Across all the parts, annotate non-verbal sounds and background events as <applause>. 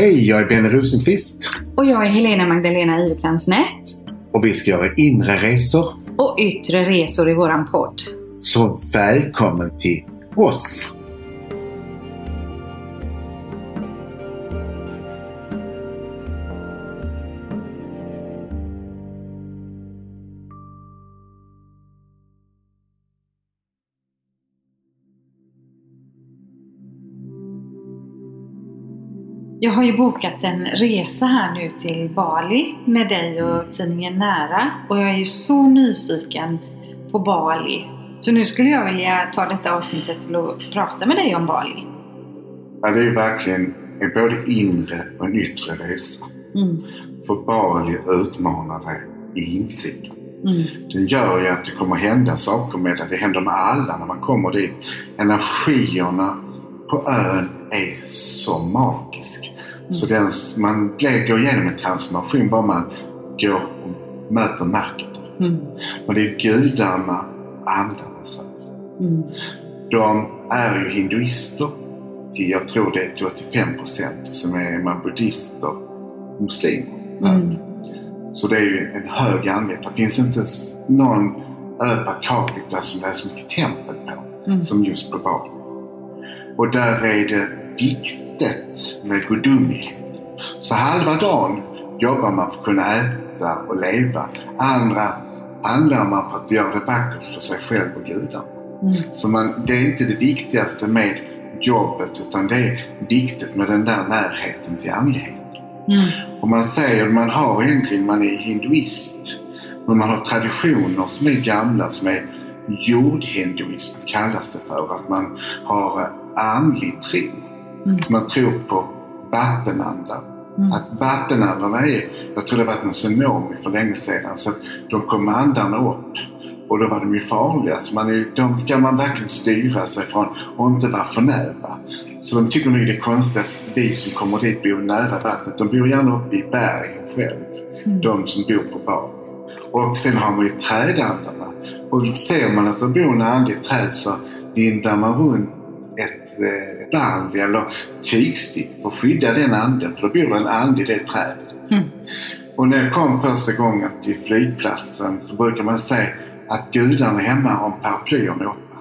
Hej, jag är Benny Rosenqvist Och jag är Helena Magdalena Ivekrans och vi ska göra inre resor. och yttre resor i våran podd. Så välkommen till oss! Jag har ju bokat en resa här nu till Bali med dig och tidningen Nära och jag är ju så nyfiken på Bali. Så nu skulle jag vilja ta detta avsnittet till att prata med dig om Bali. Ja, det är ju verkligen en både inre och en yttre resa. Mm. För Bali utmanar dig i insidan. Mm. Den gör ju att det kommer hända saker med dig. Det händer med alla när man kommer dit. Energierna på ön är så magisk. Så den, man går igenom en transformation bara man går och möter marken. Mm. Och det är gudarna, andarna, så. Mm. De är ju hinduister. Till, jag tror det är till 85 procent. Som är man buddhister, muslimer. Mm. Så det är ju en hög andel. Det finns inte någon ö per capita som det är så mycket tempel på. Mm. Som just på Bali. Och där är det viktigt med gudomlighet. Så halva dagen jobbar man för att kunna äta och leva. Andra handlar man för att göra det vackert för sig själv och gudarna. Mm. Så man, det är inte det viktigaste med jobbet utan det är viktigt med den där närheten till andligheten. Mm. Och man säger att man har egentligen, man är hinduist. Men man har traditioner som är gamla som är jordhinduism kallas det för. Att man har andlig tro. Mm. Man tror på vattenandar. Mm. Att vattenandarna är, jag tror det var en tsunami för länge sedan, så att de kom andarna upp. Och då var de ju farliga. Så man är, de ska man verkligen styra sig från och inte vara för nära. Så de tycker nog det är konstigt att vi som kommer dit bor nära vattnet. De bor gärna uppe i bergen själv. Mm. De som bor på Bali. Och sen har man ju trädandarna. Och ser man att det bor en andlig träd så lindar man runt ett eh, band eller tygstick för att skydda den anden. För då bor en ande i det trädet. Mm. Och när jag kom första gången till flygplatsen så brukar man säga att gudarna är hemma om paraplyerna är öppna.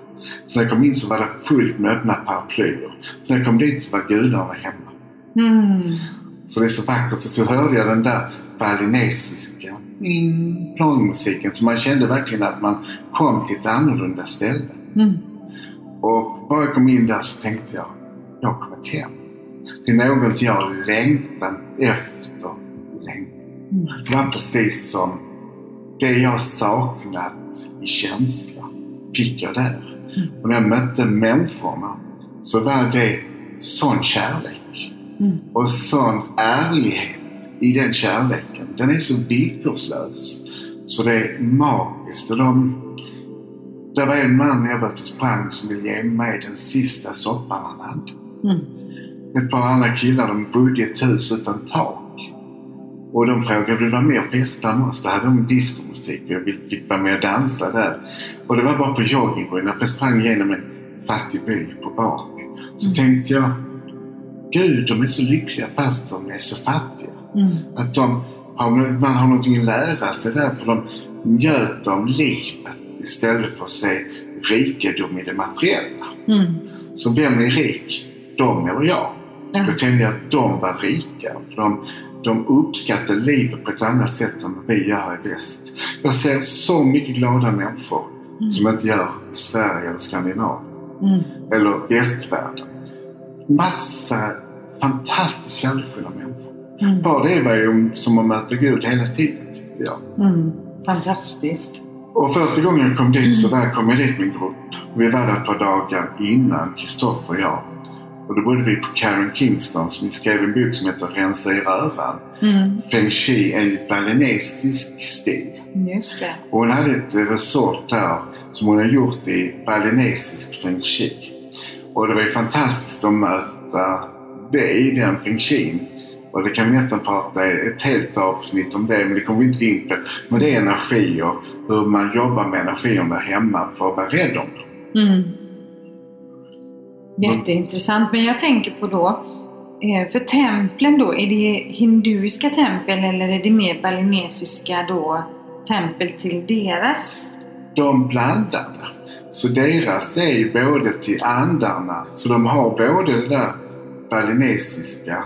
Så när jag kom in så var det fullt med öppna paraplyer. Så när jag kom dit så var gudarna hemma. Mm. Så det är så vackert. Och så hörde jag den där balinesiska mm, plånmusiken. Så man kände verkligen att man kom till ett annorlunda ställe. Mm. Och bara jag kom in där så tänkte jag, jag har kommit hem. Till någonting jag har längtat efter länge. Mm. Det var precis som det jag saknat i känsla fick jag där. Mm. Och när jag mötte människorna så var det sån kärlek. Mm. Och sån ärlighet i den kärleken. Den är så villkorslös. Så det är magiskt. Och de, det var en man jag var ute och sprang som ville ge mig den sista soppan han hade. Mm. Ett par andra killar de bodde i ett hus utan tak. Och de frågade vill du vara med och festa med oss? Då hade de discomusik och jag fick- vara med och dansa där. Och det var bara på joggingrunden för jag sprang igenom en fattig by på Bali. Så Mm. tänkte jag, Gud de är så lyckliga fast de är så fattiga. Mm. Att de har, man har någonting att lära sig där för de njöter av livet istället för att se rikedom i det materiella. Mm. Så vem är rik? De eller jag? Ja. Då tänkte jag att de var rika. För de, de uppskattar livet på ett annat sätt än vi gör i väst. Jag ser så mycket glada människor Mm. som inte gör i Sverige eller Skandinavien. Mm. Eller västvärlden. Massa fantastiskt kärleksfulla människor. Mm. Bara det var ju som att möta Gud hela tiden tyckte jag. Mm. Fantastiskt. Och första gången jag kom dit så där kom jag dit en grupp. Vi var där ett par dagar innan, Kristoffer och jag. Och då bodde vi på Karen Kingston som skrev en bok som heter Rensa i röran. Mm. Feng Shui enligt balinesisk stil. Just det. Och hon hade ett resort där som hon har gjort i balinesisk Feng Shui. Och det var ju fantastiskt att möta det i den Feng Shuin. Och det kan vi nästan prata ett helt avsnitt om det, men det kommer vi inte gå in på. Men det är energi och hur man jobbar med energierna hemma för att vara rädd om dem. Mm. Jätteintressant. Men jag tänker på då, eh, för templen då, är det hinduiska tempel eller är det mer balinesiska då tempel till deras? De blandar det. Så deras är ju både till andarna, så de har både det där balinesiska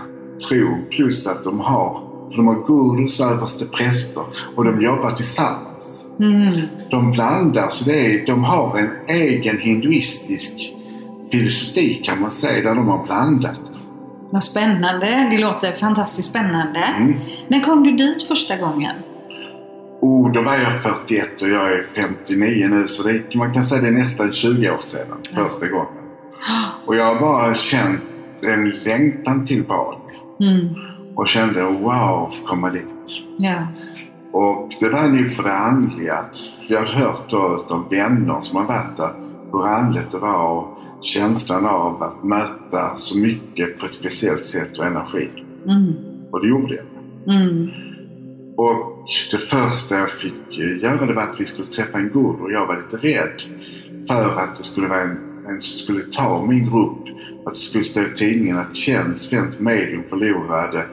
tron plus att de har, för de har gurus, överste präster och de jobbar tillsammans. Mm. De blandar, så det är, de har en egen hinduistisk filosofi kan man säga, där de har blandat. Vad spännande. Det låter fantastiskt spännande. Mm. När kom du dit första gången? Oh, då var jag 41 och jag är 59 nu så det, man kan säga det är nästan 20 år sedan första gången. <gasps> Och jag har bara känt en längtan till Bali. Mm. Och kände wow, få komma dit. Ja. Och det var nog för det andliga. Att jag hade hört då av vänner som har varit där hur andligt det var och känslan av att möta så mycket på ett speciellt sätt och energi. Mm. Och det gjorde jag. Mm. Och det första jag fick göra det var att vi skulle träffa en guru och jag var lite rädd för att det skulle vara en, en som skulle ta min grupp. Att det skulle stå i tidningen att känd svensk medium förlorade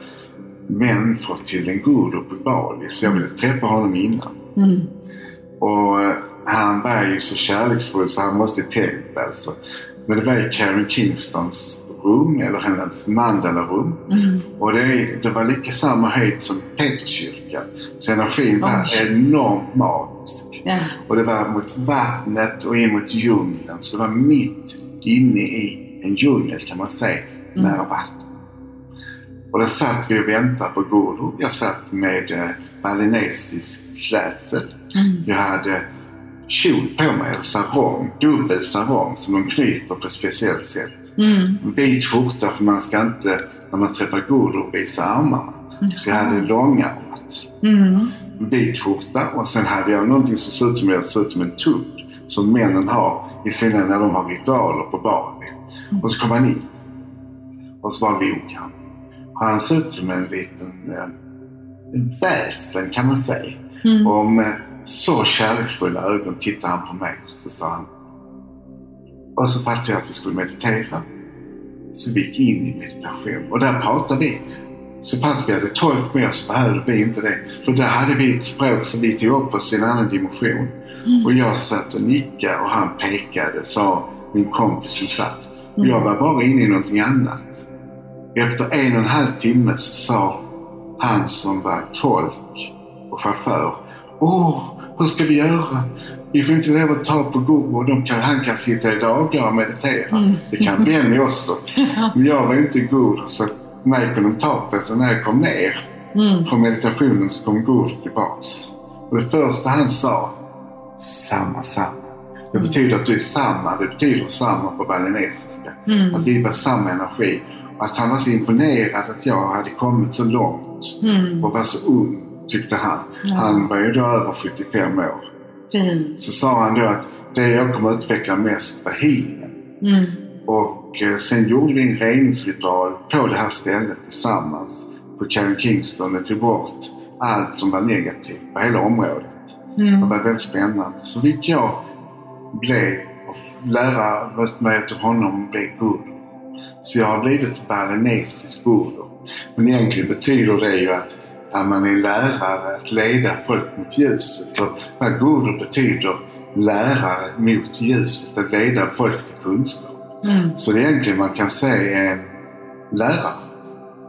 människor till en guru på Bali. Så jag ville träffa honom innan. Mm. Och eh, han var ju så kärleksfull så han måste tänkt alltså. Men det var i Karen Kingstons rum, eller hennes mandala-rum. Mm. Och det, det var lika samma höjd som Peterskyrkan. Så energin var Oj. enormt magisk. Ja. Och det var mot vattnet och in mot djungeln. Så det var mitt inne i en djungel kan man säga, Mm. nära vatten. Och där satt vi och väntade på Guru. Jag satt med eh, balinesisk klädsel. Mm. Jag hade kjol på mig, eller sarong, dubbel sarong som de knyter på ett speciellt sätt. Mm. Vit skjorta för man ska inte, när man träffar Guru, visa armarna. Så jag hade långarmat. Mm. Vit skjorta och sen hade jag någonting som såg ut som, jag såg ut som en tupp. Som männen har i sina, när de har ritualer på Bali. Och så kom han in. Och så bara log han. Och han såg ut som en liten eh, en väsen kan man säga. Mm. Och med så kärleksfulla ögon tittade han på mig. Så sa han. Och så fattade jag att vi skulle meditera. Så vi gick in i meditation. Och där pratade vi. Så fast vi hade tolk med oss behövde vi inte det. För där hade vi ett språk som vi tog upp oss i en annan dimension. Och jag satt och nickade och han pekade, sa min kompis som satt. Och jag var bara inne i någonting annat. Efter en och en halv timme så sa han som var tolk och chaufför. Åh, hur ska vi göra? Vi får inte lov att ta på Guru och de kan, han kan sitta i dagar och meditera. Mm. Det kan Benny också. <laughs> Men jag var inte Guru så mig kunde de ta på. Så när jag kom ner Mm. från meditationen så kom Guru tillbaks. Och det första han sa, samma, samma. Det betyder att du är samma. Det betyder samma på balinesiska. Mm. Att vi var samma energi. Och att han var så imponerad att jag hade kommit så långt Mm. och var så ung, tyckte han. Ja. Han var ju då över 75 år. Fint. Så sa han då att det jag kommer utveckla mest var healingen. Mm. Och eh, sen gjorde vi en reningsritual på det här stället tillsammans på Karen Kingston och tog bort allt som var negativt på hela området. Det Mm. var väldigt spännande. Så fick jag bli och lära mig av honom bli guru. Så jag har blivit balinesisk guru. Men egentligen betyder det ju att att man är lärare, att leda folk mot ljuset. Vad guru betyder lärare mot ljuset, att leda folk till kunskap. Mm. Så egentligen man kan säga en lärare.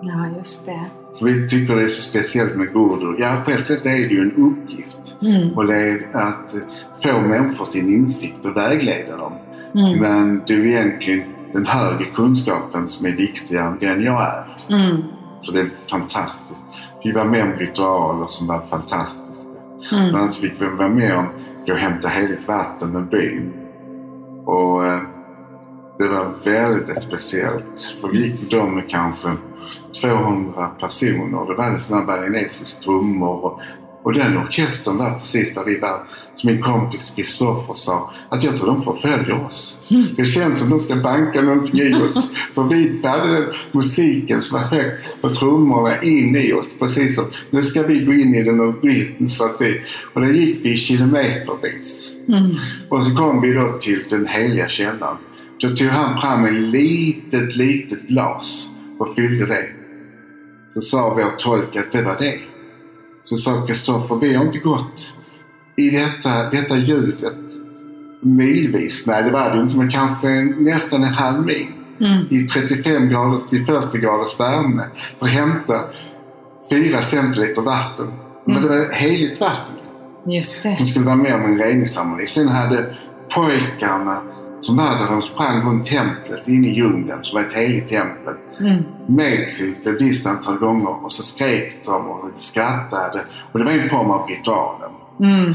Ja, just det. Så vi tycker det är så speciellt med guru. Ja, på ett sätt är det ju en uppgift. Mm. Och led, att få människor till en insikt och vägleda dem. Mm. Men det är egentligen den högre kunskapen som är viktigare än den jag är. Mm. Så det är fantastiskt. Vi var med om ritualer som var fantastiska. Mm. Bland annat fick vi vara med om att hämta heligt vatten med byn. Och eh, det var väldigt speciellt. För vi gick då med kanske 200 personer. Det var en sån här balinesisk trummor. Och, och den orkestern var precis där vi var. Som min kompis Kristoffer sa, att jag tror de förföljer oss. Det känns som de ska banka någonting i oss. För vi hade den musiken som var hög och trummorna in i oss. Precis som, nu ska vi gå in i den rytmen så att vi... Och då gick vi kilometervis. Mm. Och så kom vi då till den heliga källan. Då tog han fram ett litet, litet glas och fyllde det. Så sa vår tolk att det var det. Så sa Kristoffer, vi har inte gått i detta, detta ljudet milvis. Nej, det var det inte, men kanske nästan en halv mil. Mm. I 35 graders till 40 graders värme för att hämta 4 centiliter vatten. Men det var heligt vatten Just det. som skulle vara med om en reningsceremoni. Sen hade pojkarna som var där, de sprang runt templet inne i djungeln som var ett heligt tempel. Mm. Med sig ett visst antal gånger och så skrek de och skrattade. Och det var en form av ritualen. Mm.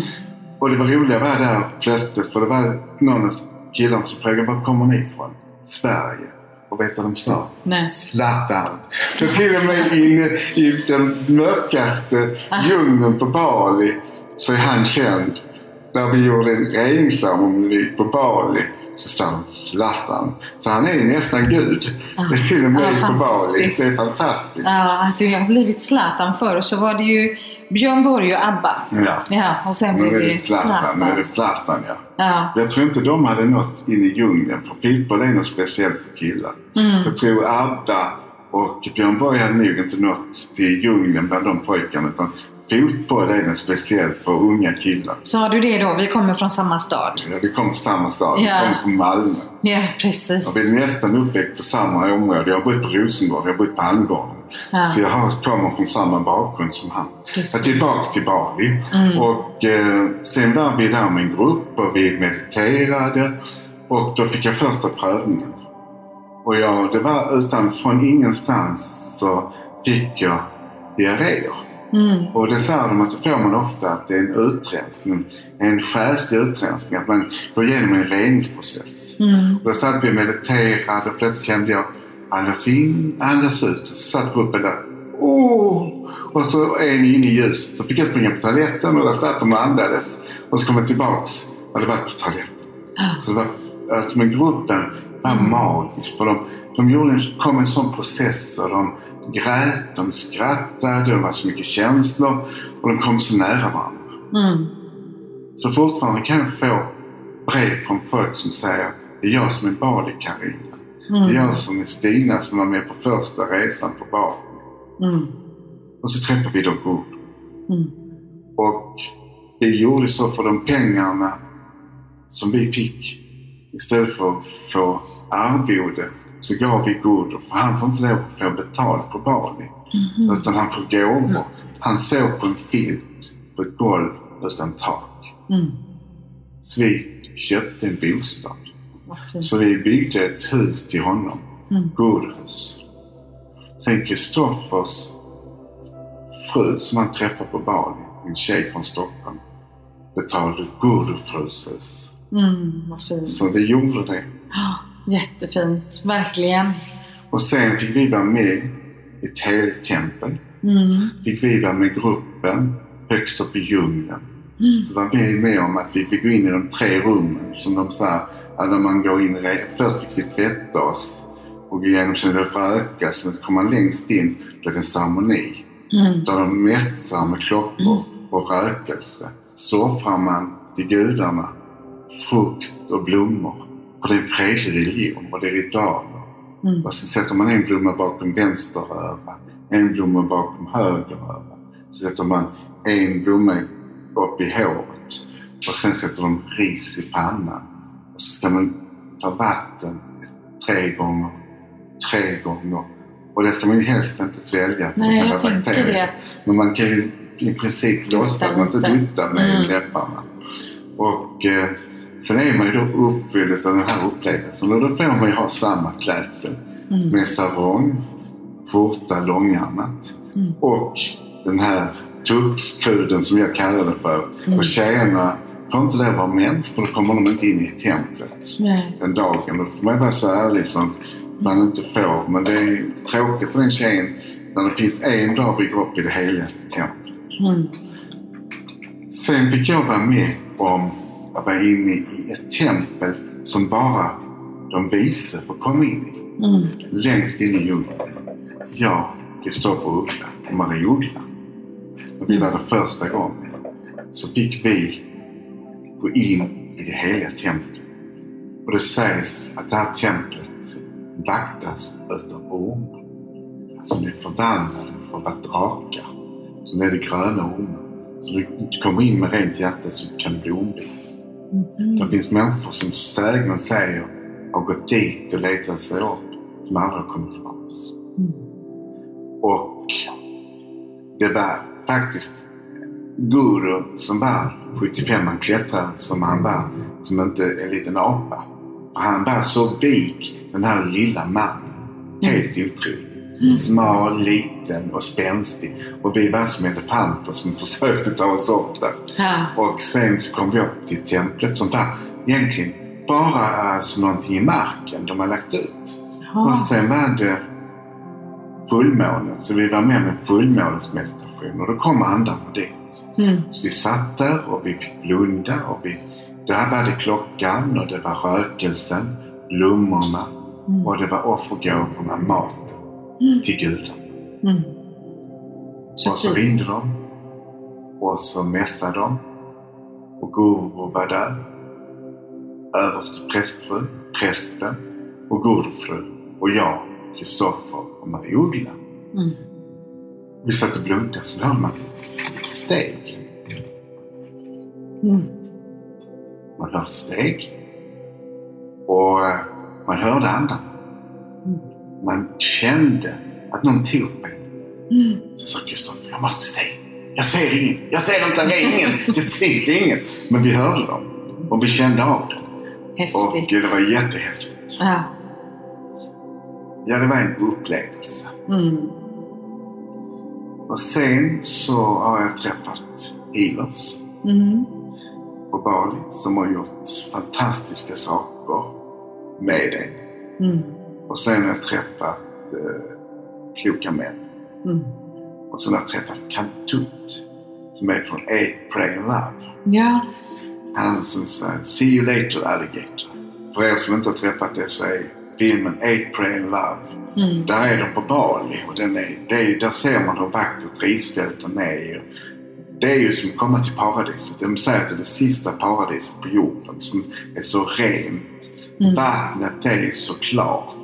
Och det var roliga var där plötsligt för det var någon av killarna som frågade var kommer ni ifrån? Sverige. Och vet du vad de sa? Nej. Zlatan. Så till och med inne i den mörkaste djungeln på Bali så är han känd. När vi gjorde en reningsceremoni på Bali Zlatan. Så han är nästan gud. Det är till och med Ja, på Bali. Det är fantastiskt. Ja, att jag har blivit Zlatan förr så var det ju Björn Borg och ABBA. Ja. Ja, och sen Nu blev det det Zlatan. Nu är det Zlatan. Zlatan ja. Ja. Jag tror inte de hade nått in i djungeln för fotboll är något speciellt för killar. Mm. Så jag tror Abba och Björn Borg hade nog inte nått till djungeln bland de pojkarna. Utan fotboll är något speciellt för unga killar. Sa du det då? Vi kommer från samma stad. Ja, vi kom från samma stad. Vi Ja. kom från Malmö. Ja, precis. vi är nästan uppväxt på samma område. Jag har bott på Rosengård, jag har bott på Almgården. Ja. Så jag har, kommer från samma bakgrund som han. Just Jag tillbaks till Bali. Mm. Och eh, sen var vi där med en grupp och vi mediterade. Och då fick jag första prövningen. Och jag, det var utan, från ingenstans så fick jag diarréer. Mm. Och det sa de att det får man ofta att det är en utrensning. En själslig utrensning. Att man går igenom en reningsprocess. Mm. Och då satt vi och mediterade och plötsligt kände jag andas in, andas ut. Och så satt gruppen där. Åh! Och så en inne i ljuset. Så fick jag springa på toaletten och där satt de och andades. Och så kom jag tillbaks och det var på toaletten. Så det var, alltså, men gruppen var magisk. För de, de gjorde en, kom en sån process och de grät, de skrattade, det var så mycket känslor och de kom så nära varandra. Mm. Så fortfarande kan jag få brev från folk som säger det är jag som är Bali Karina. Det är Mm. jag som är Stina som var med på första resan på Bali. Mm. Och så träffade vi då Gud. Mm. Och vi gjorde så för de pengarna som vi fick. Istället för att få arvode så gav vi Gud. För han får inte lov att få betalt på Bali. Mhm. Utan han får gåvor. Han sov på en filt på ett golv utan tak. Mm. Så vi köpte en bostad. Så vi byggde ett hus till honom. Mm. Gudhus. Sen Kristoffers fru som han träffade på Bali, en tjej från Stockholm, betalade Gudfrus hus. Mm. Så vi gjorde det. Jättefint. Verkligen. Och sen fick vi vara med i ett heligt tempel. Mm. Fick vi vara med gruppen högst upp i djungeln. Mm. Så var vi med om att vi fick gå in i de tre rummen som de sa, att när man går in i. Först fick vi tvätta oss och gå igenom sen röka. Sen kommer man längst in, då är det en ceremoni. Mm. Där de mässar med klockor och rökelse. Så offrar man till gudarna frukt och blommor. För det är en fredlig religion och det är ritualer. Mm. Och så sätter man en blomma bakom vänster öra, en blomma bakom höger öra. Så sätter man en blomma upp i håret. Och sen sätter de ris i pannan. Och så ska man ta vatten tre gånger, tre gånger. Och det ska man ju helst inte svälja. för Nej, jag bakterier. det. Men man kan ju i princip låtsas att man inte duttar med Mm. läpparna. Och eh, sen är man ju då uppfylld av den här upplevelsen. Och då får man ju ha samma klädsel. Mm. Med sarong, skjorta, långärmat. Mm. Och den här tuppskruden som jag kallar det för. Mm. Och tjejerna får inte lov att vara mens för då kommer de inte in i templet Nej. den dagen. Då får man ju vara så ärlig som man inte får. Men det är tråkigt för den tjejen när det finns en dag vi går upp i det heligaste templet. Mm. Sen fick jag vara med om att vara inne i ett tempel som bara de vise får komma in i. Mm. Längst in i djungeln. Jag, Kristoffer Uggla och Marie Uggla. Och vi var det första gången. Så fick vi gå in i det heliga templet. Och det sägs att det här templet vaktas utav ormar. som är förvandlade för att vara drakar. Sen är det gröna ormar. Så du kommer in med rent hjärta så kan du bli ombiten. Mhm. Det finns människor som sägnen säger har gått dit och letat sig upp som aldrig har kommit tillbaks. Mm. Och det var faktiskt Guru som var 75, han klättrade som han var, som inte en liten apa. Han var så vik, den här lilla mannen. Helt otrolig. Smal, liten och spänstig. Och vi var som elefanter som <laughs> försökte ta oss upp där. Ja. Och sen så kom vi upp till templet som var egentligen bara alltså någonting i marken de har lagt ut. Jaha. Och sen var det fullmånen, så vi var med med fullmånesmeditation och då kom andarna dit. Mm. Så vi satt där och vi fick blunda och vi, där var det klockan och det var rökelsen, blommorna Mm. och det var offergåvorna, maten Mm. till gudarna. Mm. Och så ringde de. Och så mässade de. Och Guru var där. Överste prästfru, prästen och gudfru och jag, Kristoffer och Marie Uggla. Mm. Vi satt och blundade så hörde man steg. Mm. Man hörde steg. Och eh, man hörde andarna. Man kände att någon tog på en. Mm. Så sa Kristoffer, jag måste se. Jag ser ingen. Jag ser inte, det är ingen. Det syns ingen. Men vi hörde dem. Och vi kände av dem. Och Häftigt. det var jättehäftigt. Ja. Ja, det var en upplevelse. Mm. Och sen så har jag träffat healers Mm. på Bali som har gjort fantastiska saker med det. Mm. Och sen har jag träffat eh, kloka män. Mm. Och sen har jag träffat Kantut som är från Eight Pray Love. Ja. Han som säger See you later alligator. För er som inte har träffat det så är filmen Eight Pray Love. Mm. Där är de på Bali och den är, det är, där ser man hur vackert risfälten är. Det är ju som att komma till paradiset. De säger att det är det sista paradiset på jorden som är så rent. Mm. Vattnet är så klart.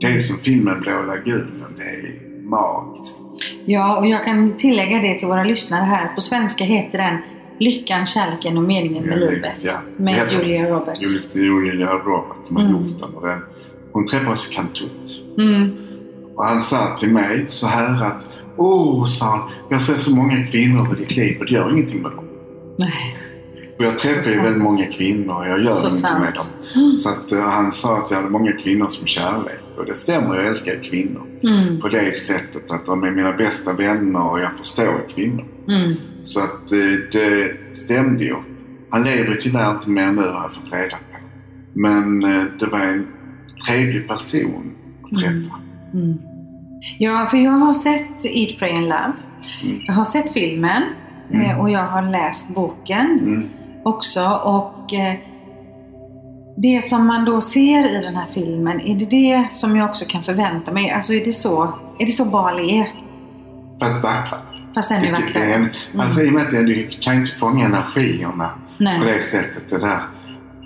Det är som filmen Blå lagunen. Det är magiskt. Ja, och jag kan tillägga det till våra lyssnare här. På svenska heter den Lyckan, kärleken och meningen med Ja, livet. ja. Med Ja. Julia Roberts. Julia, Roberts som har Mm. gjort den. Och den. Hon träffade oss i Kantut. Mm. Och han sa till mig så här att Åh, sa han, jag ser så många kvinnor över ditt liv och det gör ingenting med dem. Nej. Och jag träffar ju väldigt många kvinnor och jag gör ingenting sant. med dem. Mm. Så att, eh, han sa att jag hade många kvinnor som kärlek. Och det stämmer, jag älskar kvinnor. Mm. På det sättet att de är mina bästa vänner och jag förstår kvinnor. Mm. Så att eh, det stämde ju. Han lever tyvärr inte mer nu har jag fått reda på. Men eh, det var en trevlig person att träffa. Mm. Ja, för jag har sett Eat, Pray and Love. Mm. Jag har sett filmen Mm. och jag har läst boken Mm. Också. Och eh, det som man då ser i den här filmen, är det det som jag också kan förvänta mig? Alltså är det så, är det så Bali är? Fast vackrare. Fast ännu vackrare? en- Alltså i och med att du kan inte fånga energierna på Nej. det sättet. Det där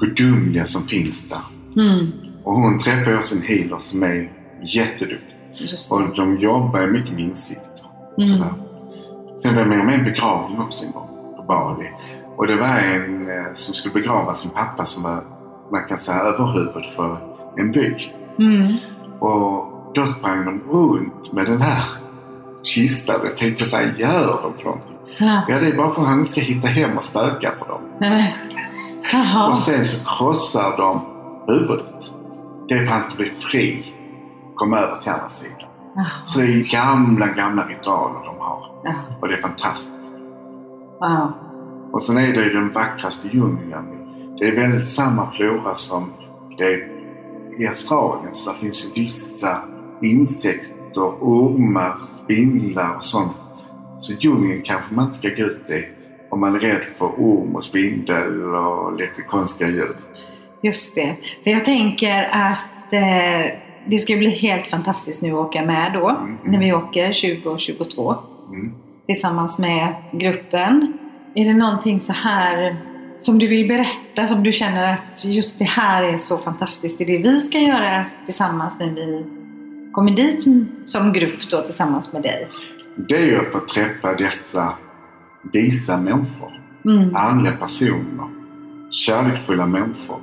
gudomliga som finns där. Mm. Och hon träffar ju också en healer som är jätteduktig. Och de jobbar ju mycket med insikter. Mm. Sådär. Sen var jag med om en begravning också en gång på Bali. Och det var en eh, som skulle begrava sin pappa som var, man kan säga, överhuvud för en by. Mm. Och då sprang de runt med den här kistan. Jag tänkte, vad gör de för någonting? Ja. Ja, det är bara för att han ska hitta hem och spöka för dem. Jaha. Och sen så krossar de huvudet. Det är för att han ska bli fri. Komma över till andra sidan. Jaha. Så det är gamla, gamla ritualer de har. Ja. Och det är fantastiskt. Wow. Och sen är det ju den vackraste djungeln. Det är väldigt samma flora som det är i Australien. Så det finns ju vissa insekter, ormar, spindlar och sånt. Så djungeln kanske man inte ska gå ut i om man är rädd för orm och spindel och lite konstiga djur. Just det. För jag tänker att eh, det ska bli helt fantastiskt nu att åka med då. Mm. När vi åker 2022 Mm. tillsammans med gruppen. Är det någonting så här som du vill berätta, som du känner att just det här är så fantastiskt, det är det vi ska göra tillsammans när vi kommer dit som grupp då tillsammans med dig? Det är att få träffa dessa visa människor. Mm. Andliga personer. Kärleksfulla människor.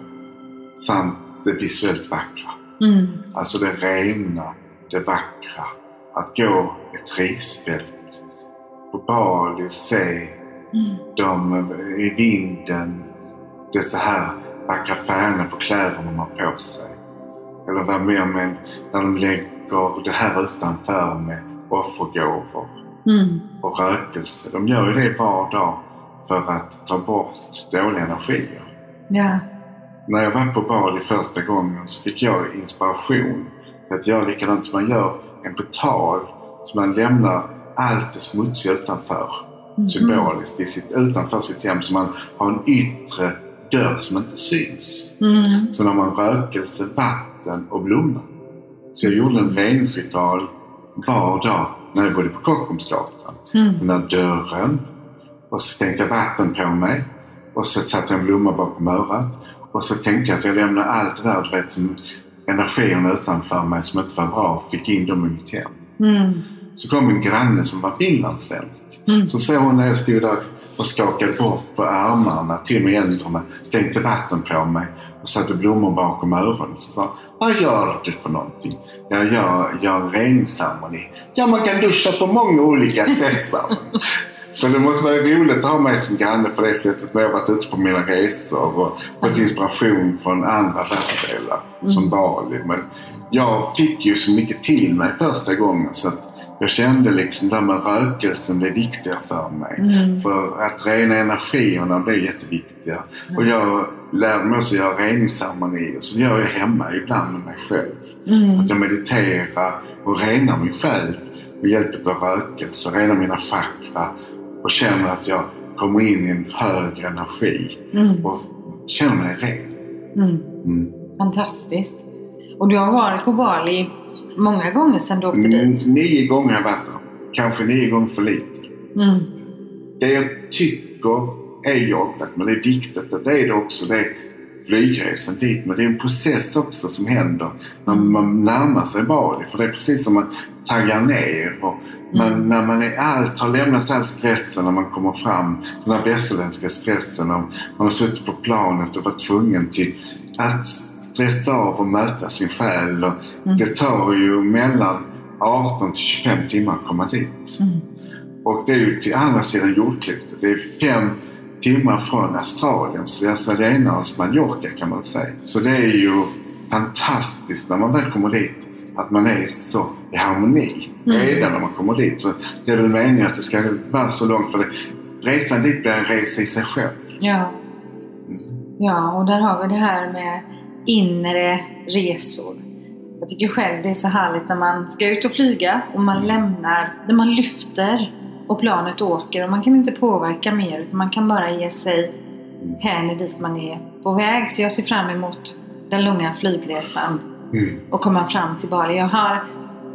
Samt det visuellt vackra. Mm. Alltså det rena, det vackra. Att gå ett risfält på Bali, se Mm. dem i vinden. Dessa här vackra färgerna på kläderna de har på sig. Eller vara med om en, när de lägger det här utanför med offergåvor Mm. och rökelse. De gör ju det var dag för att ta bort dåliga energier. Ja. När jag var på Bali första gången så fick jag inspiration till att göra likadant som man gör en portal. Så man lämnar allt det smutsiga utanför. Mhm. Symboliskt i sitt, utanför sitt hem. Så man har en yttre dörr som inte syns. Mm. Så när man rökelse, vatten och blommor. Så jag gjorde en reningsritual var dag när jag bodde på Kockumsgatan. Mm. Den där dörren. Och så tänkte jag vatten på mig. Och så satte jag en blomma bakom örat. Och så tänkte jag att jag lämnar allt det där du vet, som energierna utanför mig som inte var bra. Fick in dem i mitt hem. Mm. Så kom en granne som var finlandssvensk. Mm. Så såg hon när jag stod där och skakade bort på armarna, till med händerna, tänkte vatten på mig och satte blommor bakom öronen. Så sa vad gör du för någonting? Jag gör, gör en reningsceremoni. Ja, man kan duscha på många olika sätt, sa. <laughs> Så det måste vara roligt att ha mig som granne på det sättet när jag varit ute på mina resor och fått inspiration från andra världsdelar som Bali. Men jag fick ju så mycket till mig första gången så att jag kände liksom det här med rökelsen blev viktiga för mig. Mm. För att rena energierna blev jätteviktiga. Och jag lärde mig också göra reningsceremonier som gör jag hemma ibland med mig själv. Mm. Att jag mediterar och renar mig själv med hjälp av rökelse, renar mina chakra och känner att jag kommer in i en högre energi Mm. och känner mig ren. Mm. Mm. Fantastiskt. Och du har varit på Bali många gånger sedan du åkte Mm, dit? Nio gånger har jag varit där. Kanske nio gånger för lite. Mm. Det jag tycker är jobbigt, men det är viktigt att det är det också, det är flygresan dit. Men det är en process också som händer när man närmar sig Bali. För det är precis som man taggar ner. Och man, Mm. När man är allt, har lämnat all stressen när man kommer fram, den här västerländska stressen. Man har suttit på planet och varit tvungen till att stressa av och möta sin själ. Och Mm. Det tar ju mellan 18 till 25 timmar att komma dit. Mm. Och det är ju till andra sidan jordklotet. Det är fem timmar från Australien. Så det är australienarnas Mallorca kan man säga. Så det är ju fantastiskt när man väl kommer dit. Att man är så i harmoni Mm. redan när man kommer dit. Så det är väl meningen att det ska vara så långt. För det, resan dit blir en resa i sig själv. Ja. Mm. ja, och där har vi det här med inre resor. Jag tycker själv det är så härligt när man ska ut och flyga och man lämnar, när man lyfter och planet åker och man kan inte påverka mer utan man kan bara ge sig hän dit man är på väg. Så jag ser fram emot den långa flygresan Mm. och komma fram till Bali. Jag har,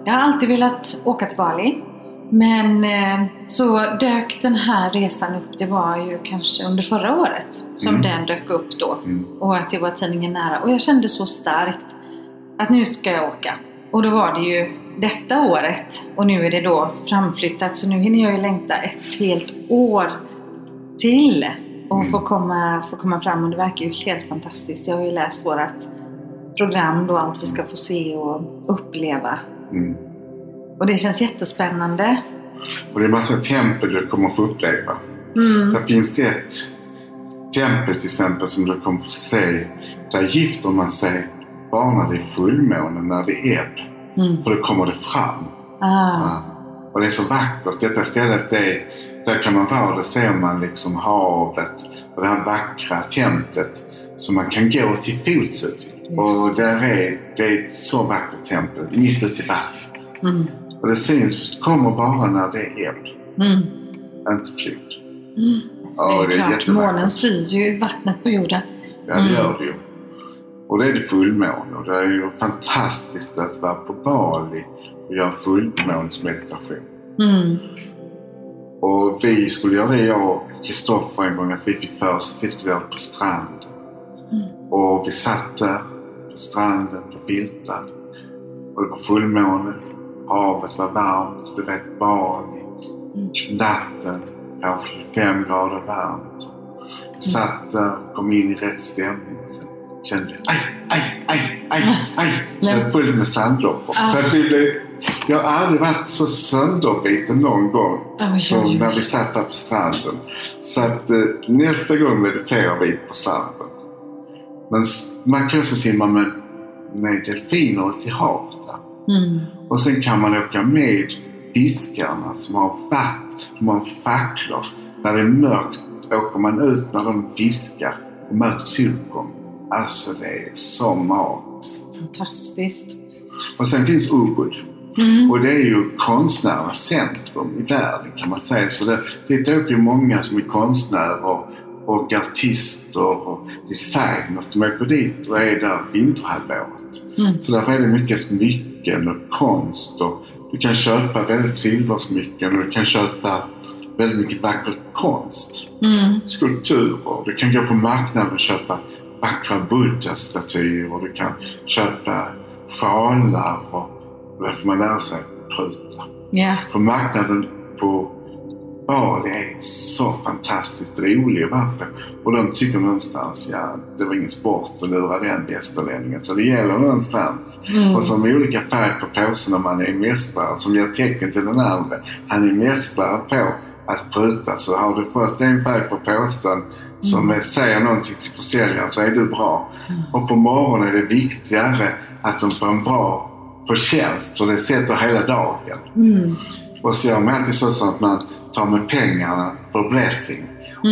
jag har alltid velat åka till Bali. Men eh, så dök den här resan upp, det var ju kanske under förra året som Mm. den dök upp då. Mm. Och att det var tidningen nära. Och jag kände så starkt att nu ska jag åka. Och då var det ju detta året. Och nu är det då framflyttat. Så nu hinner jag ju längta ett helt år till. Och Mm. få, komma, få komma fram. Och det verkar ju helt fantastiskt. Jag har ju läst vårat program då. Allt vi ska få se och uppleva. Mm. Och det känns jättespännande. Och det är massa tempel du kommer få uppleva. Mm. Det finns ett tempel till exempel som du kommer få se. Där gifter man sig bara när det är fullmåne, när det är ebb. Mm. För då kommer det fram. Ah. Ja. Och det är så vackert. Detta stället, det, där kan man vara. Där ser man liksom havet och det här vackra templet som man kan gå till fots ut till. Och där är, det är ett så vackert tempel mitt ute i vattnet. Mm. Och det syns, kommer bara när det är ebb, Mm. inte flod. Mm. Ja, det är klart, månen styr ju vattnet på jorden. Ja, det Mm. gör det ju. Och det är det fullmåne och det är ju fantastiskt att vara på Bali och göra fullmånsmeditation. Mm. Och vi skulle göra det, jag och Kristoffer en gång, att vi fick för oss att vi skulle göra det på stranden. Mm. Och vi satt där på stranden, på filtar. Och det var fullmåne. Havet var varmt. Du vet Bali. Natten kanske 25 grader varmt. Jag satt där och kom in i rätt stämning. Sen kände jag aj, aj, aj, aj, aj. Så var fullt med sandloppor. Ah. Så att vi blev, jag har aldrig varit så sönderbiten någon gång Oj, som när vi satt där på stranden. Så att eh, nästa gång mediterar vi på stranden. Men man kan också simma med, med delfiner i havet där. Mm. Och sen kan man åka med fiskarna som har vatten, de har facklor. När det är mörkt åker man ut när de fiskar och möter soluppgång. Alltså det är så magiskt. Fantastiskt. Och sen finns Ubud. Mm. Och det är ju konstnärernas centrum i världen kan man säga. Så det, dit åker ju många som är konstnärer och, och artister och designers. De åker dit och är där vinterhalvåret. Mm. Så därför är det mycket smycken och konst. Och du kan köpa väldigt silversmycken och du kan köpa väldigt mycket vacker konst. Mm. Skulpturer. Du kan gå på marknaden och köpa vackra buddha-statyer och du kan köpa sjalar och och där får man lära sig pruta. Ja. För marknaden på Bali är så fantastiskt rolig vara på. Och de tycker någonstans, ja, det var ingen sport att lura den västerlänningen. Så det gäller någonstans. Mm. Och med olika färg på påsen när man är mästare som ger tecken till den andra. Han är mästare på att pruta. Så har du först en färg på påsen som är, säger någonting till försäljaren så är du bra. Och på morgonen är det viktigare att de får en bra förtjänst. För det sätter hela dagen. Mm. Och så gör man alltid så att man tar med pengarna för blessing.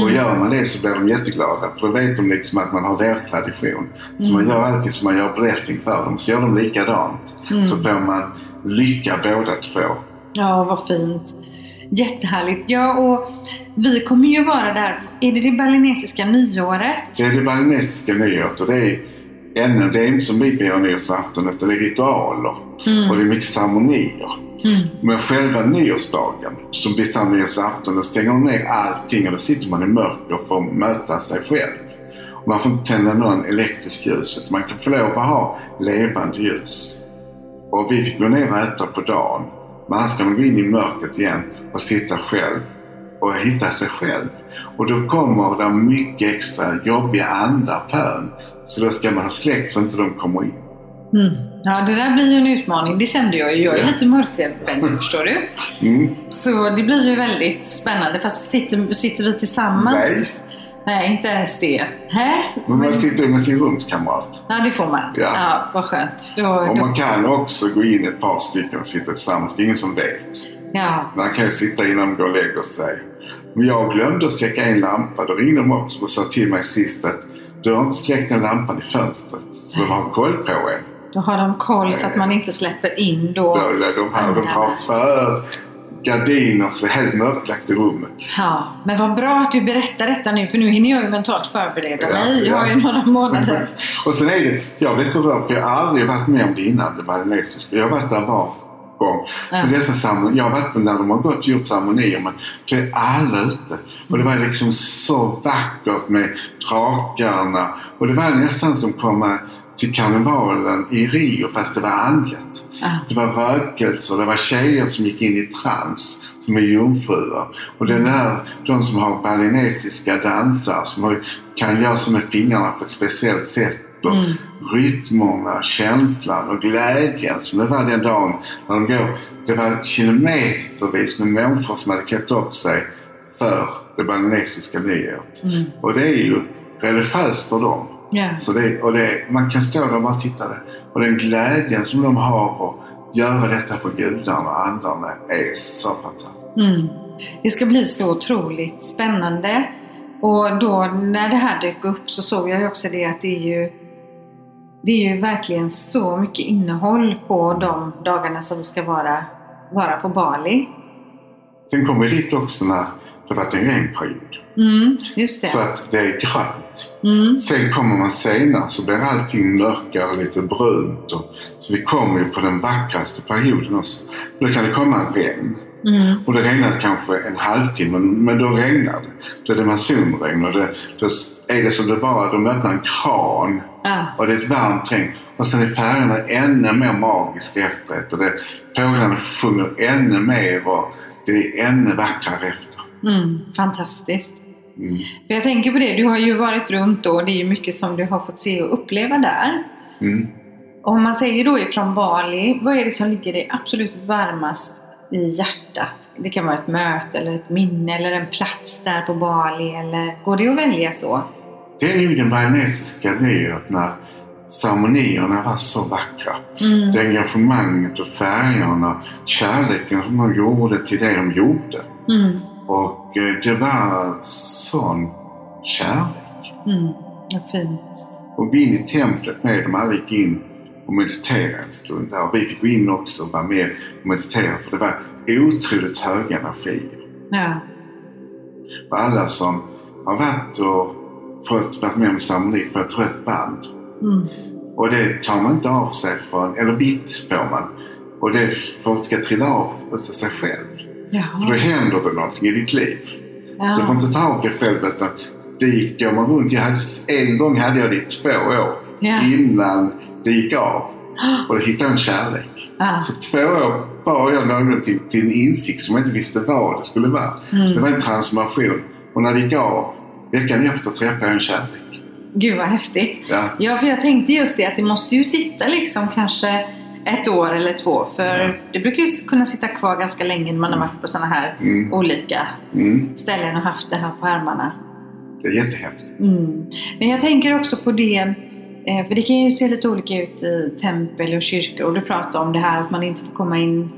Och gör man det så blir de jätteglada. För då vet de liksom att man har deras tradition. Så man gör alltid som man gör blessing för dem. Så gör de likadant. Så får man lycka båda två. Ja, vad fint. Jättehärligt. Ja, och vi kommer ju vara där. Är det det balinesiska nyåret? Det är det balinesiska nyåret och det är ännu, det är inte som vi firar nyårsafton utan det är ritualer. Och det är mycket ceremonier. Mm. Men själva nyårsdagen, som blir samma nyårsafton, då stänger de ner allting och då sitter man i mörker och får möta sig själv. Och man får inte tända någon elektriskt ljus, utan man kan få lov att ha levande ljus. Och vi fick gå ner och äta på dagen. Men annars ska man gå in i mörkret igen och sitta själv och hitta sig själv. Och då kommer det mycket extra jobbiga andar på ön. Så då ska man ha släckt så inte de kommer in. Mm. Ja, det där blir ju en utmaning. Det kände jag ju. Jag är Ja. lite mörkrädd, förstår du. Mm. Så det blir ju väldigt spännande. Fast sitter, sitter vi tillsammans? Nej. Nej, inte ens det. Hä? Men man sitter med sin rumskamrat. Ja, det får man. Ja. Ja, vad skönt. Då, Och då, man kan också gå in ett par stycken och sitta tillsammans. Det är ingen som vet. ja. Man kan ju sitta innan de går och lägger sig. Men jag glömde att släcka en lampa. Då ringde de också och sa till mig sist att du har inte släckt den lampan i fönstret. Så de har koll på en. Då har de koll så att man inte släpper in då. Då, de, har, de har för gardiner så det är helt mörklagt i rummet. Ja, men vad bra att du berättar detta nu för nu hinner jag ju mentalt förbereda Ja, mig. Jag har ja. ju några månader. Och sen är det, jag blev så rörd för jag har aldrig varit med om det innan, det balinesiska. Jag har varit där var gång. Ja. Men dessa ceremonier, jag har varit med när de har gått och gjort ceremonier men då är alla ute. Och det var liksom så vackert med drakarna. Och det var nästan som komma till karnevalen i Rio fast det var andligt. Ja. Det var rökelser, det var tjejer som gick in i trans som är jungfrur. Och den här, de som har balinesiska dansar som har, kan göra så med fingrarna på ett speciellt sätt. Och Mm. Rytmerna, känslan och glädjen som det var den dagen när de går. Det var kilometervis med människor som hade klätt upp sig för det balinesiska nyåret. Mm. Och det är ju religiöst för dem. Ja. Så det, och det, man kan stå där och bara titta där. Och den glädjen som de har och göra detta för gudarna och andarna är så fantastiskt. Mm. Det ska bli så otroligt spännande. Och då när det här dök upp så såg jag ju också det att det är ju det är ju verkligen så mycket innehåll på de dagarna som vi ska vara, vara på Bali. Sen kommer vi dit också när det varit en regnperiod. Mm, just det. Så att det är grönt. Mm, Sen kommer man senare så blir allting mörkare och lite brunt. Och, så vi kommer ju på den vackraste perioden också. Då kan det komma regn. Mm. Och det regnade kanske en halvtimme, men då regnar det. Då är det monsunregn och det, då är det som det bara, de öppnar en kran Ja. och det är ett varmt regn. Och sen är färgerna ännu mer magiska efteråt och det, fåglarna sjunger ännu mer och det är ännu vackrare efter. Mm. Fantastiskt. Mm. För jag tänker på det, du har ju varit runt då. Det är ju mycket som du har fått se och uppleva där. Mm. Och om man säger då ifrån Bali, vad är det som ligger dig absolut varmast i hjärtat? Det kan vara ett möte eller ett minne eller en plats där på Bali eller går det att välja så? Det är nog den balinesiska att när ceremonierna var så vackra. Mm. Det engagemanget och färgerna, kärleken som de gjorde till det de gjorde. Mm. Och eh, det var sån kärlek. Mm. Vad fint. Och vi in i templet med dem, alla gick in och mediterade en stund där. Och vi fick gå in också och vara med och meditera för det var otroligt höga energier. Ja. Och alla som har varit och fått varit med om ceremoni får ett rött band. Mm. Och det tar man inte av sig från, eller vitt får man. Och det ska trilla av sig själv. För då händer det någonting i ditt liv. Så du får inte ta av dig själv utan det gick, går man runt. Jag hade, en gång hade jag det i två år Ja. innan det gick av. Och då hittade jag en kärlek. Ja. Så två år bar jag någon till, till en insikt som jag inte visste vad det skulle vara. Mm. Det var en transformation. Och när det gick av, veckan efter träffade jag en kärlek. Gud vad häftigt. Ja. Ja, för jag tänkte just det att det måste ju sitta liksom kanske ett år eller två. För det brukar ju kunna sitta kvar ganska länge när man har varit på sådana här Mm. olika Mm. ställen och haft det här på armarna. Det är jättehäftigt. Mm. Men jag tänker också på det, eh, för det kan ju se lite olika ut i tempel och kyrkor. Och du pratar om det här att man inte får komma in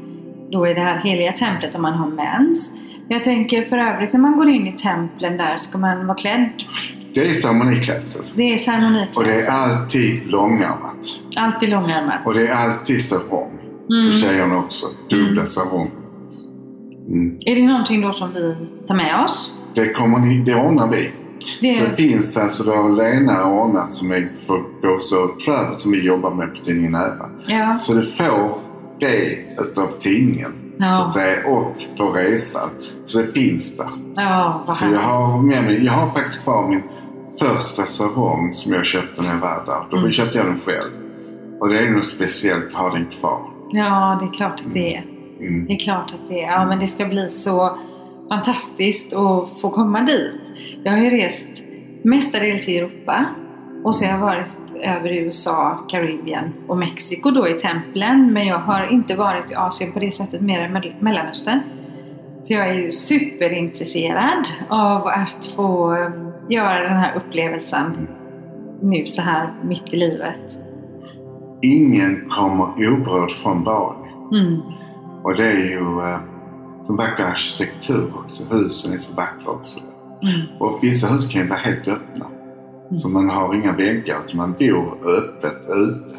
då i det här heliga templet om man har mens. Jag tänker för övrigt när man går in i templen där, ska man vara klädd? Det är ceremoniklädsel. Det är Och det ceremoniklädsel. är alltid långärmat. Alltid långärmat. Och det är alltid sarong. Mm. För tjejerna också. Dubbla sarong. Mm. Är det någonting då som vi tar med oss? Det, kommer ni, det ordnar vi. Det Så det finns alltså, då har Lena ordnat som är för Båstad Travel som vi jobbar med på tidningen Nära. ja. Så du får det utav tidningen. Ja. Så att säga, och på resan. Så det finns där. ja, Så jag har med mig, jag har faktiskt kvar min första sarong som jag köpte när jag var där. Då Mm. köpte jag den själv. Och det är något speciellt att ha den kvar. Ja, det är klart att det är. Mm. Det är klart att det är. Ja, men det ska bli så fantastiskt att få komma dit. Jag har ju rest mestadels i Europa och så har jag varit över i USA, Karibien och Mexiko då i templen. Men jag har inte varit i Asien på det sättet, mer än Mell- Mellanöstern. Så jag är superintresserad av att få eh, göra den här upplevelsen nu så här mitt i livet. Ingen kommer oberörd från Bali. Mm. Och det är ju eh, så vacker arkitektur också. Husen är så vackra också. Mm. Och vissa hus kan ju vara helt öppna. Så man har inga väggar utan man bor öppet ute.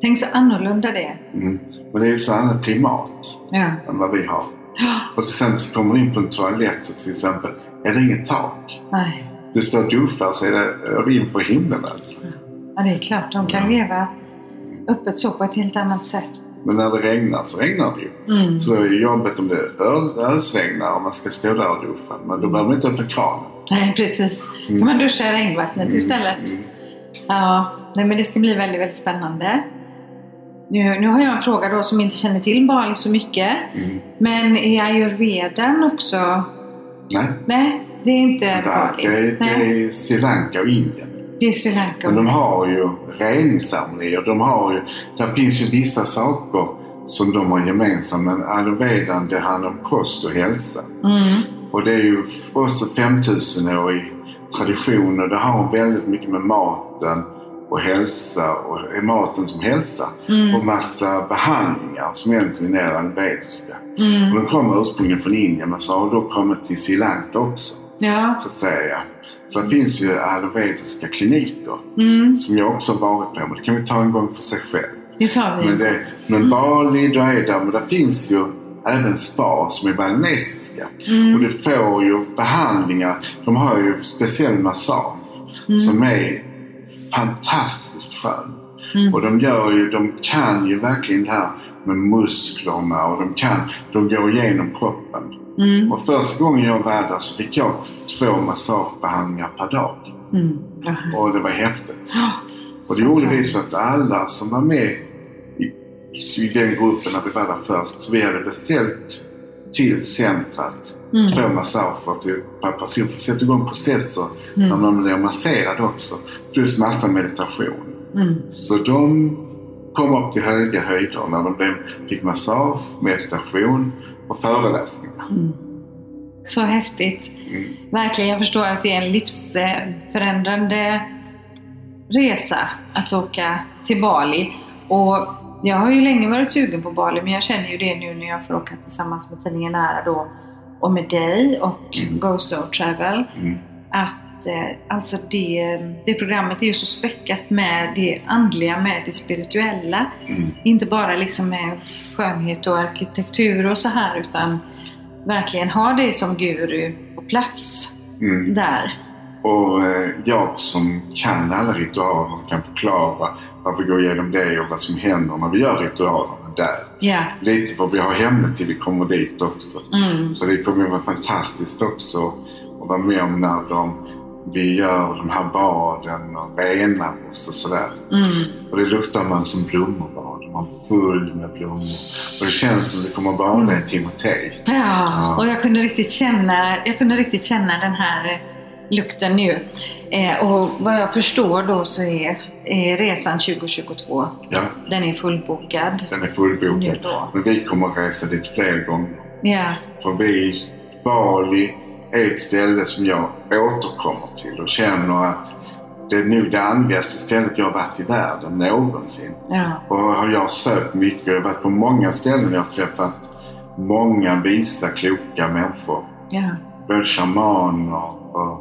Tänk så annorlunda det är. Mm. Och det är ju så annat klimat Ja. än vad vi har. Och sen så kommer du in på en toalett så till exempel är det inget tak. Nej. Du står duschar så är det är inför himlen alltså. Ja, det är klart. De kan leva öppet så på ett helt annat sätt. Men när det regnar så regnar det ju. Mm. Så då är det jobbigt om det ös- ösregnar och man ska stå där och duscha. Men då behöver man inte öppna kranen. Nej, precis. Mm. kan man duscha i regnvattnet istället. Mm. Ja, nej, men det ska bli väldigt, väldigt spännande. Nu, nu har jag en fråga då som inte känner till Bali så mycket. Mm. Men är ayurvedan också... Nej, Nej, det är inte det Bali. det, det Nej, är Sri Lanka och Indien. det är Sri Lanka. Men de har ju reningsceremonier. De har ju, där finns ju vissa saker som de har gemensamt. Men ayurvedan det handlar om kost och hälsa. Mm. Och det är ju också 5000-årig tradition och det har väldigt mycket med maten och hälsa och är maten som hälsa. Mm. Och massa behandlingar som egentligen är ayurvediska. Mm. Och de kommer ursprungligen från Indien men så har då kommit till Sri Lanka också. Ja. Så att säga. Så det finns ju ayurvediska kliniker Mm. som jag också har varit på. Men det kan vi ta en gång för sig själv. Det tar vi. Men, det, men Bali, då är det, men det finns ju även spa som är balinesiska. Mm. Och du får ju behandlingar. De har ju speciell massage Mm. som är fantastiskt skön. Mm. Och de gör ju, de kan ju verkligen det här med musklerna och de kan, de går igenom kroppen. Mm. Och första gången jag var där så fick jag två massagebehandlingar per dag. Mm. Och det var häftigt. Ja, Och det gjorde vi så att alla som var med i, i den gruppen när vi var där först, så vi hade beställt till centret Mm. två massager för att sätta igång processer Mm. där man blir masserad också. Plus massa meditation. Mm. Så de kom upp till höga höjder när de fick massage, meditation och föreläsningar. Mm. Så häftigt. Mm. Verkligen, jag förstår att det är en livsförändrande resa att åka till Bali. Och jag har ju länge varit sugen på Bali men jag känner ju det nu när jag får åka tillsammans med tidningen Nära då och med dig och Mm. Go Slow Travel. Mm. Att eh, alltså det, det programmet är ju så späckat med det andliga, med det spirituella. Mm. Inte bara liksom med skönhet och arkitektur och så här utan verkligen ha dig som guru på plats Mm. där. Och eh, jag som kan alla ritualer kan förklara varför vi går igenom det och vad som händer när vi gör ritualerna där. Ja. Lite vad vi har hemma till vi kommer dit också. Mm. Så det kommer vara fantastiskt också att vara med om när de, vi gör de här baden och renar oss och sådär. Mm. Och det luktar man som blommerbad. Man full med blommor. Och det känns som det kommer att bada Mm. i Timotej. Ja, och jag kunde riktigt känna, jag kunde riktigt känna den här lukten nu. Eh, och vad jag förstår då så är, är resan 2022, Ja, den är fullbokad. den är fullbokad. Men vi kommer resa dit fler gånger. Ja. För vi, Bali är ett ställe som jag återkommer till och känner att det är nog det andligaste stället jag har varit i världen någonsin. Ja. Och har jag sökt mycket. Har varit på många ställen. Jag har träffat många visa, kloka människor. Ja. Både shamaner och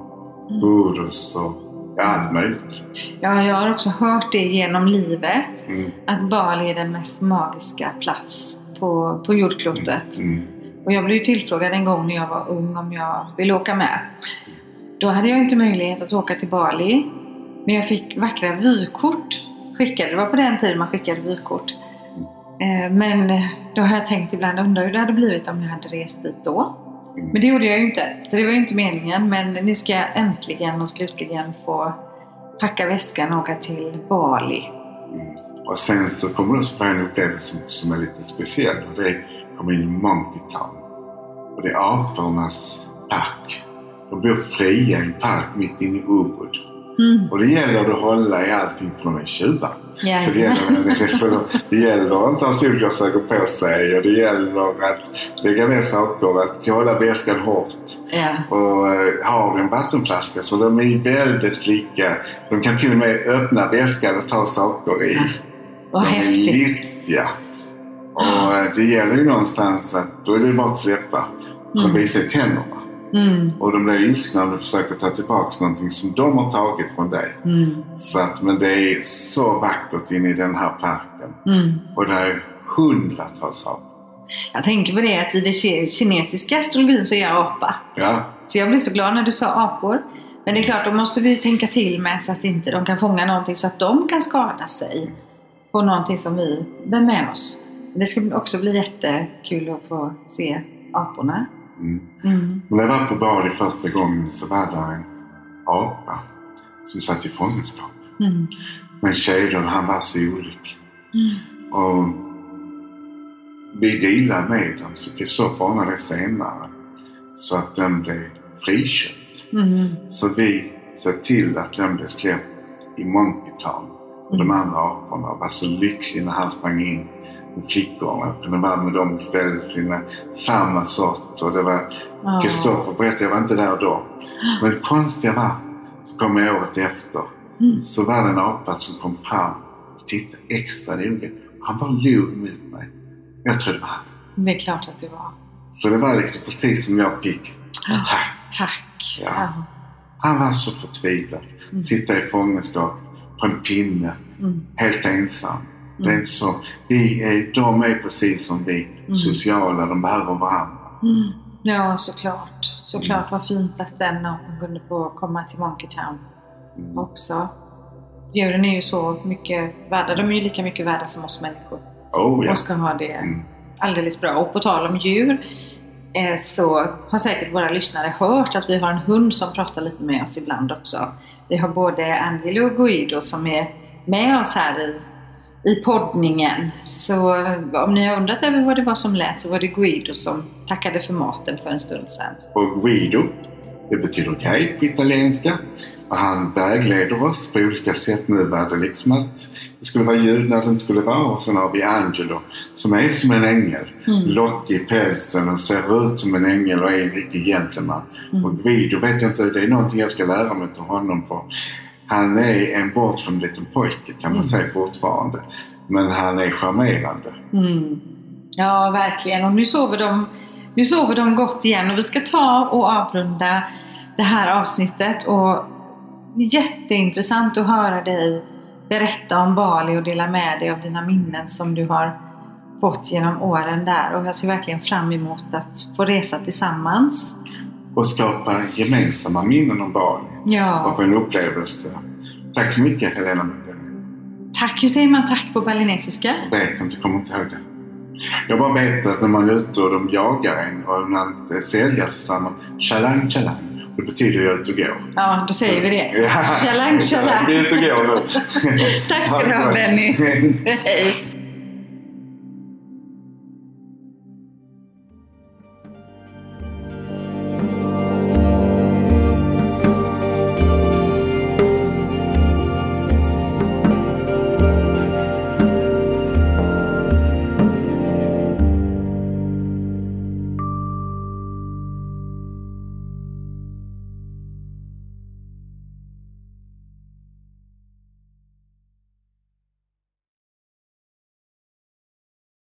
gurus och allt möjligt. ja, jag har också hört det genom livet. Mm, Att Bali är den mest magiska plats på, på jordklotet. mm, Och jag blev tillfrågad en gång när jag var ung om jag ville åka med. Då hade jag inte möjlighet att åka till Bali. Men jag fick vackra vykort skickade. Det var på den tiden man skickade vykort. Eh, Men då har jag tänkt ibland, undrar hur det hade blivit om jag hade rest dit då. Mm. Men det gjorde jag ju inte. Så det var ju inte meningen. Men nu ska jag äntligen och slutligen få packa väskan och åka till Bali. Mm. Och sen så kommer du också få en upplevelse som, som är lite speciell. Och det är att komma in i Monkey Town. Och det är apornas park. De bor fria i en park mitt inne i Ubud. Mm. Och det gäller att hålla i allting för de är tjuvar. Ja. Så det gäller, så det gäller att ha solglasögon på sig och det gäller att lägga ner saker, att hålla väskan hårt. Ja. Och eh, har du en vattenflaska så de är väldigt lika. De kan till och med öppna väskan och ta saker i. Vad de är häftigt. listiga. Och eh, det gäller ju någonstans att då är det bara att släppa. För de Mm. visar ju tänderna. Mm. Och de blir ilskna om du försöker ta tillbaka någonting som de har tagit från dig. Mm. Så att, men det är så vackert inne i den här parken. Mm. Och det är hundratals apor. Jag tänker på det att i den ki- kinesiska astrologin så är jag apa. Ja, Så jag blev så glad när du sa apor. Men det är klart, då måste vi ju tänka till med så att inte de kan fånga någonting så att de kan skada sig på någonting som vi bär med oss. Det ska också bli jättekul att få se aporna. Mm. Mm. När jag var på Bali första gången så var det en apa som satt i fångenskap. Mm. Men kedjan, han var så olycklig. Mm. Och vi dealade med den så Kristoffer ordnade det senare. Så att den blev friköpt. Mm. Så vi såg till att den blev släppt i Monkey Town. Och de andra aporna var så lyckliga när han sprang in flickorna. Vara med dem istället. Sina samma sort. Och det var. Kristoffer berättade, jag var inte där då. Men det konstiga var, så kom jag året efter. Mm. Så var det en apa som kom fram och tittade extra noga. Han bara log mot mig. Jag trodde det var han. Det är klart att det var. Så det var liksom precis som jag fick. Tack. Tack. Ja. Ja. Han var så förtvivlad. Mm. Sitta i fångenskap på en pinne, Mm. helt ensam. Det är Mm. så. Vi är, de är precis som vi. Mm. Sociala, de behöver varandra. Mm. Ja, såklart. Såklart vad fint att den apan kunde få komma till Monkey Town Mm. också. Djuren är ju så mycket värda. De är ju lika mycket värda som oss människor. Oh ja. och ska ha det Mm. alldeles bra. Och på tal om djur eh, så har säkert våra lyssnare hört att vi har en hund som pratar lite med oss ibland också. Vi har både Angelo och Guido som är med oss här i, i poddningen. Så eh, om ni har undrat över vad det var som lät så var det Guido som tackade för maten för en stund sedan. Och Guido, det betyder guide på italienska. Och han vägleder oss på olika sätt. Nu var det liksom att det skulle vara ljud när det inte skulle vara. Och sen har vi Angelo som är som en ängel. Mm. Lockig i pälsen och ser ut som en ängel och är en riktig gentleman. Mm. Och Guido vet jag inte, det är någonting jag ska lära mig till honom för. Han är en bortskämd liten pojke kan man Mm. säga fortfarande. Men han är charmerande. Mm. Ja, verkligen. Och nu sover, de, nu sover de gott igen och vi ska ta och avrunda det här avsnittet. Och jätteintressant att höra dig berätta om Bali och dela med dig av dina minnen som du har fått genom åren där. Och jag ser verkligen fram emot att få resa tillsammans. Och skapa gemensamma minnen om Bali. Och Ja, få en upplevelse. Tack så mycket Helena tack. Hur säger man tack på balinesiska? vet inte, kommer inte ihåg det. Jag bara vet att när man är ute och de jagar en och man inte säljer så säger man chalang chalang. Det betyder ju ut och gå. Ja, då säger vi det. <laughs> Chalang chalang. Vi är ute och går nu. <laughs> Tack ska du ha Benny. <laughs> Hej.